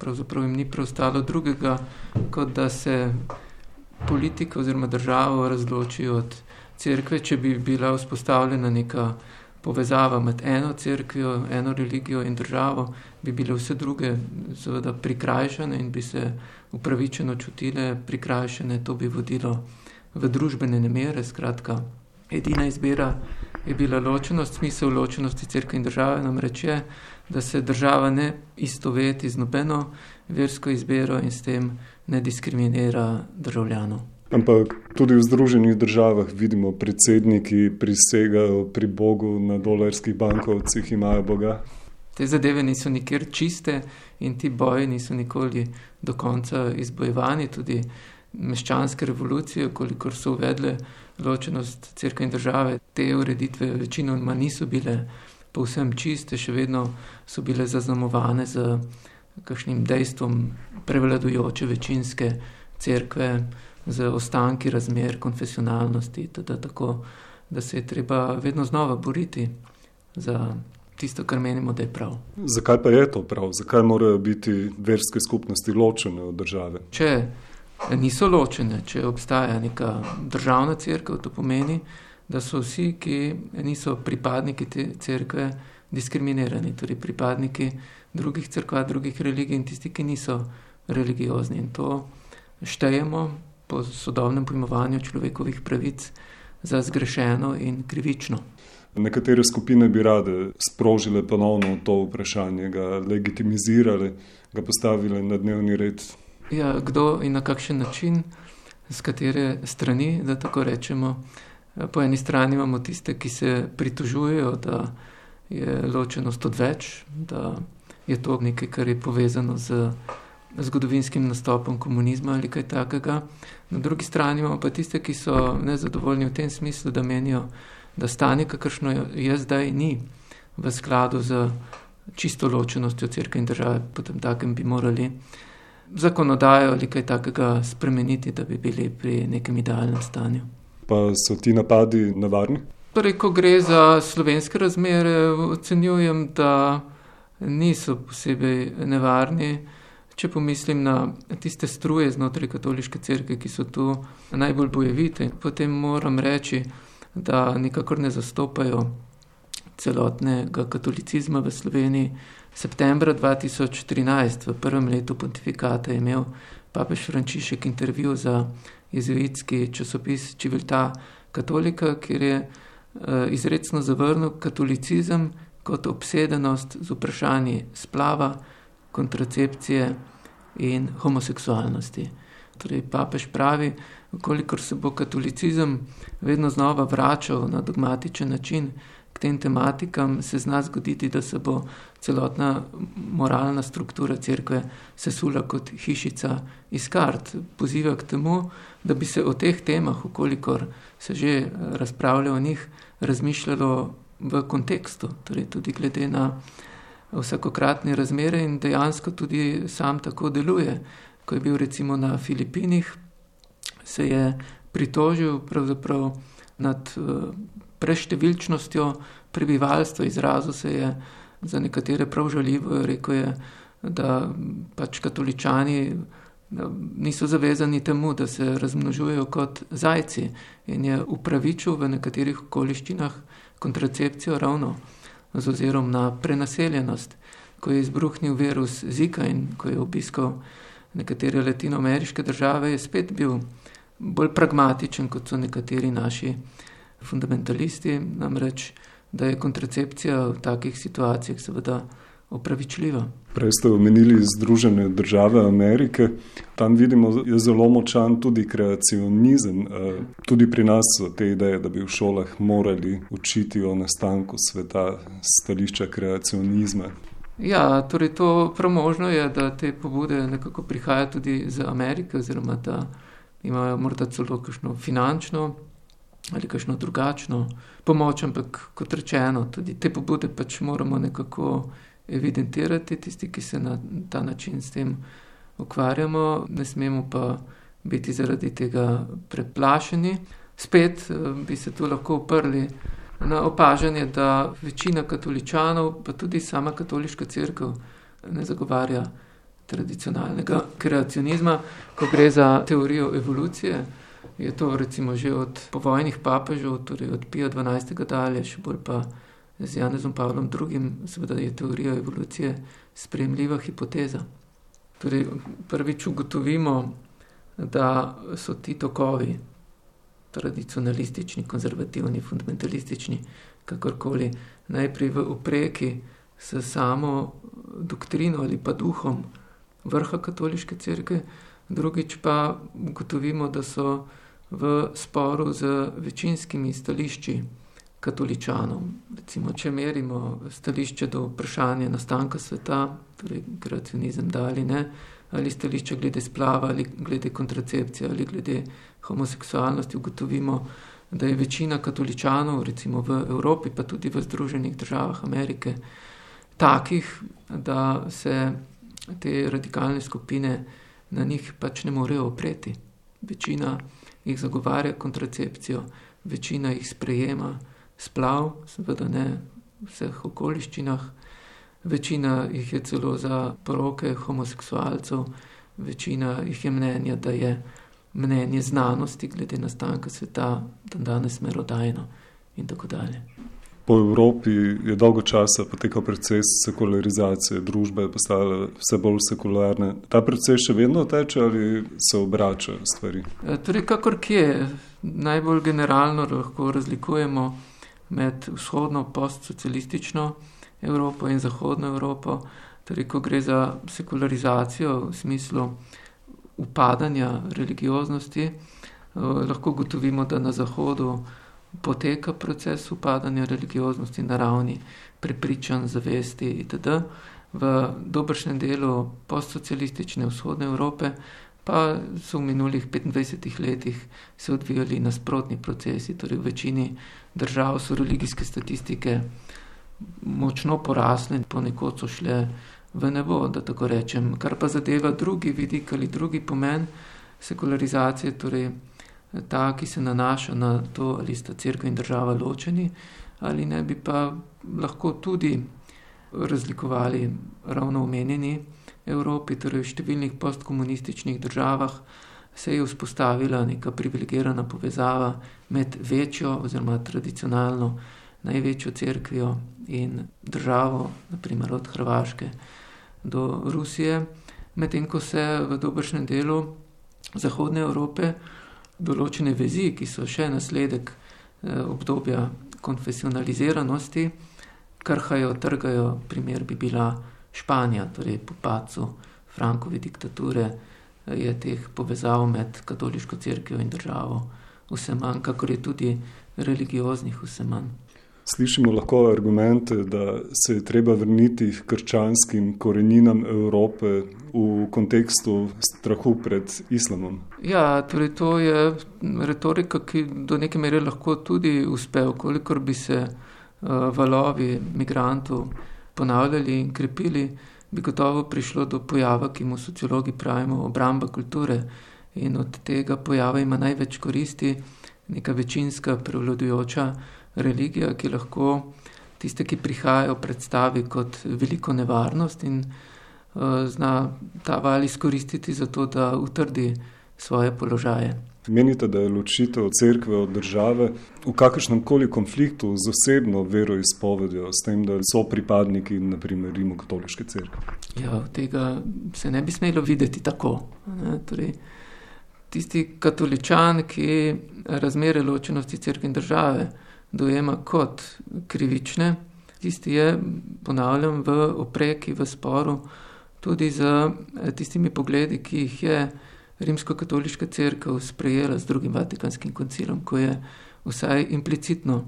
pravzaprav jim ni preostalo drugega, kot da se politika oziroma država razloči od cerkve, če bi bila vzpostavljena neka povezava med eno cerkvijo, eno religijo in državo, bi bile vse druge seveda prikrajšane in bi se upravičeno čutile prikrajšane, to bi vodilo v družbene nemere, skratka, edina izbira je bila ločenost, smisel ločenosti crkve in države namreč je, da se država ne istoveti z nobeno versko izbiro in s tem ne diskriminira državljanov. Ampak tudi v Združenih državah vidimo, predsedniki prisegajo pri Bogu na dolarskih bankovcih, imajo Boga. Te zadeve niso nikjer čiste in ti boji niso nikoli do konca izbojevani. Tudi meščanske revolucije, kolikor so uvedle ločenost crkve in države, te ureditve večinoma niso bile povsem čiste, še vedno so bile zaznamovane z kakšnim dejstvom prevladujoče večinske crkve, z ostanki razmer konfesionalnosti, teda tako, da se je treba vedno znova boriti za tisto, kar menimo, da je prav. Zakaj pa je to prav? Zakaj morajo biti verske skupnosti ločene od države? Če niso ločene, če obstaja neka državna crkva, to pomeni, da so vsi, ki niso pripadniki te crkve, diskriminirani, torej pripadniki drugih crkva, drugih religij in tisti, ki niso religiozni. In to štejemo po sodobnem pojmovanju človekovih pravic za zgrešeno in krivično. Nekatere skupine bi rade sprožile ponovno to vprašanje, ga legitimizirale, ga postavile na dnevni red. Ja, kdo in na kakšen način, z katere strani, da tako rečemo. Po eni strani imamo tiste, ki se pritožujejo, da je ločenost odveč, da je to nekaj, kar je povezano z zgodovinskim nastopom komunizma ali kaj takega. Na drugi strani imamo pa tiste, ki so nezadovoljni v tem smislu, da menijo, da stanje, kakršno je zdaj, ni v skladu z čisto ločenostjo crkve in države, potem takem bi morali zakonodajo ali kaj takega spremeniti, da bi bili pri nekem idealnem stanju. Pa so ti napadi nevarni? Torej, ko gre za slovenske razmere, ocenjujem, da niso posebej nevarni. Če pomislim na tiste struje znotraj katoliške cerkve, ki so tu najbolj bojevite, potem moram reči, da nikakor ne zastopajo celotnega katolicizma v Sloveniji. Septembra 2013, v prvem letu pontifikata, je imel papež Frančišek intervju za jezuitski časopis Čivilta Katolika, kjer je uh, izredno zavrnil katolicizem kot obsedenost z vprašanji splava, kontracepcije in homoseksualnosti. Torej, papež pravi, kolikor se bo katolicizem vedno znova vračal na dogmatičen način tem tematikam, se zna zgoditi, da se bo celotna moralna struktura cerkve sesula kot hišica iz kart. Poziva k temu, da bi se o teh temah, ukolikor se že razpravlja o njih, razmišljalo v kontekstu, torej tudi glede na vsakokratne razmere in dejansko tudi sam tako deluje. Ko je bil recimo na Filipinih, se je pritožil nad preštevilčnostjo prebivalstva, izrazil se je za nekatere prav žaljivo, rekel je, da pač katoličani niso zavezani temu, da se razmnožujejo kot zajci in je upravičil v nekaterih okoliščinah kontracepcijo ravno z ozirom na prenaseljenost. Ko je izbruhnil virus Zika in ko je obiskal nekatere latinoameriške države, je spet bil bolj pragmatičen, kot so nekateri naši fundamentalisti, namreč, da je kontracepcija v takih situacijah seveda opravičljiva. Prej ste omenili Združene države Amerike, tam vidimo, da je zelo močan tudi kreacionizem. Eh, tudi pri nas so te ideje, da bi v šolah morali učiti o nastanku sveta, stališča kreacionizma. Ja, torej to prav je, da te pobude nekako prihajajo tudi iz Amerike, oziroma da imajo morda celo kakšno finančno ali kakšno drugačno pomoč, ampak kot rečeno, tudi te pobude pač moramo nekako evidentirati, tisti, ki se na ta način s tem ukvarjamo, ne smemo pa biti zaradi tega preplašeni. Spet eh, bi se tu lahko oprli na opažanje, da večina katoličanov, pa tudi sama katoliška crkva, ne zagovarja tradicionalnega kreacionizma, ko gre za teorijo evolucije. Je to recimo že od povojnih papežev, torej od Pija XII. dalje, še bolj pa z Janezom Pavlom II., seveda je teorija evolucije sprejemljiva hipoteza. Torej, prvič ugotovimo, da so ti tokovi, tradicionalistični, konzervativni, fundamentalistični, kakorkoli, najprej v opreki s samo doktrino ali pa duhom vrha katoliške cerkve, drugič pa ugotovimo, da so v sporu z večinskimi stališči katoličanov. Recimo, če merimo stališče do vprašanja nastanka sveta, torej kreacionizem, da ali ne, ali stališče glede splava, ali glede kontracepcije, ali glede homoseksualnosti, ugotovimo, da je večina katoličanov, recimo v Evropi, pa tudi v Združenih državah Amerike, takih, da se te radikalne skupine na njih pač ne morejo opreti. Večina jih zagovarja kontracepcijo, večina jih sprejema splav, seveda ne v vseh okoliščinah, večina jih je celo za poroke homoseksualcev, večina jih je mnenja, da je mnenje znanosti glede nastanka sveta dan danes merodajno in tako dalje. Po Evropi je dolgo časa potekal proces sekularizacije, družba je postala vse bolj sekularna. Ta proces še vedno teče ali se obračajo stvari? E, torej, kakor kje, najbolj generalno lahko razlikujemo med vzhodno postsocialistično Evropo in zahodno Evropo. Torej, ko gre za sekularizacijo v smislu upadanja religioznosti, eh, lahko gotovimo, da na zahodu poteka proces upadanja religioznosti na ravni prepričanj, zavesti itd. V dobršnem delu postsocialistične vzhodne Evrope pa so v minulih 25 letih se odvijali nasprotni procesi, torej v večini držav so religijske statistike močno porasle in ponekod so šle v nebo, da tako rečem. Kar pa zadeva drugi vidik ali drugi pomen sekularizacije, torej ta, ki se nanaša na to, ali sta crkva in država ločeni, ali ne bi pa lahko tudi razlikovali ravno omenjeni Evropi, torej v številnih postkomunističnih državah se je vzpostavila neka privilegirana povezava med večjo oziroma tradicionalno največjo crkvijo in državo, naprimer od Hrvaške do Rusije, medtem ko se v dobršnem delu Zahodne Evrope določene vezi, ki so še nasledek eh, obdobja konfesionaliziranosti, krhajo, trgajo, primer bi bila Španija, torej po pacu Frankove diktature eh, je teh povezav med katoliško crkvijo in državo vse manj, kakor je tudi religioznih vse manj. Slišimo lahko argumente, da se je treba vrniti k krščanskim koreninam Evrope v kontekstu strahu pred islamom. Ja, torej to je retorika, ki do neke mere lahko tudi uspe, kolikor bi se uh, valovi migrantov ponavljali in krepili, bi gotovo prišlo do pojava, ki mu sociologi pravimo obramba kulture. In od tega pojava ima največ koristi neka večinska, prevladujoča religija, ki lahko tiste, ki prihajajo, predstavi kot veliko nevarnost in uh, zna ta val izkoristiti za to, da utrdi svoje položaje. Menite, da je ločitev crkve od države v kakršnem koli konfliktu z osebno veroizpovedjo, s tem, da so pripadniki, naprimer, rimokatoliške crkve? Ja, tega se ne bi smelo videti tako. Torej, tisti katoličan, ki razmere ločenosti crkve in države dojema kot krivične. Tisti je, ponavljam, v opreki, v sporu tudi z eh, tistimi pogledi, ki jih je Rimsko-katoliška crkva sprejela z drugim Vatikanskim koncilom, ko je vsaj implicitno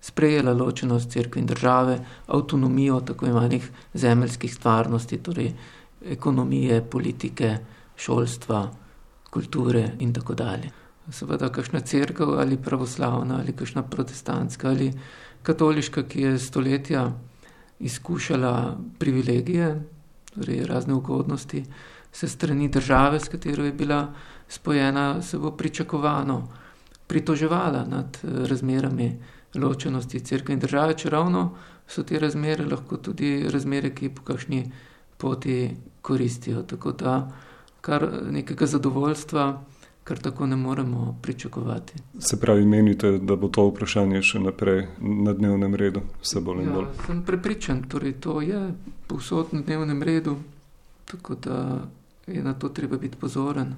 sprejela ločenost crkve in države, avtonomijo tako imenih zemeljskih stvarnosti, torej ekonomije, politike, šolstva, kulture in tako dalje seveda kakšna crkva ali pravoslavna ali kakšna protestantska ali katoliška, ki je stoletja izkušala privilegije, torej razne ugodnosti, se strani države, s katero je bila spojena, se bo pričakovano pritoževala nad razmerami ločenosti crkve in države, če ravno so te razmere lahko tudi razmere, ki po kakšni poti koristijo. Tako da kar nekega zadovoljstva, kar tako ne moremo pričakovati. Se pravi, menite, da bo to vprašanje še naprej na dnevnem redu, vse bolj in bolj? Ja, sem prepričan, torej to je povsod na dnevnem redu, tako da je na to treba biti pozoren.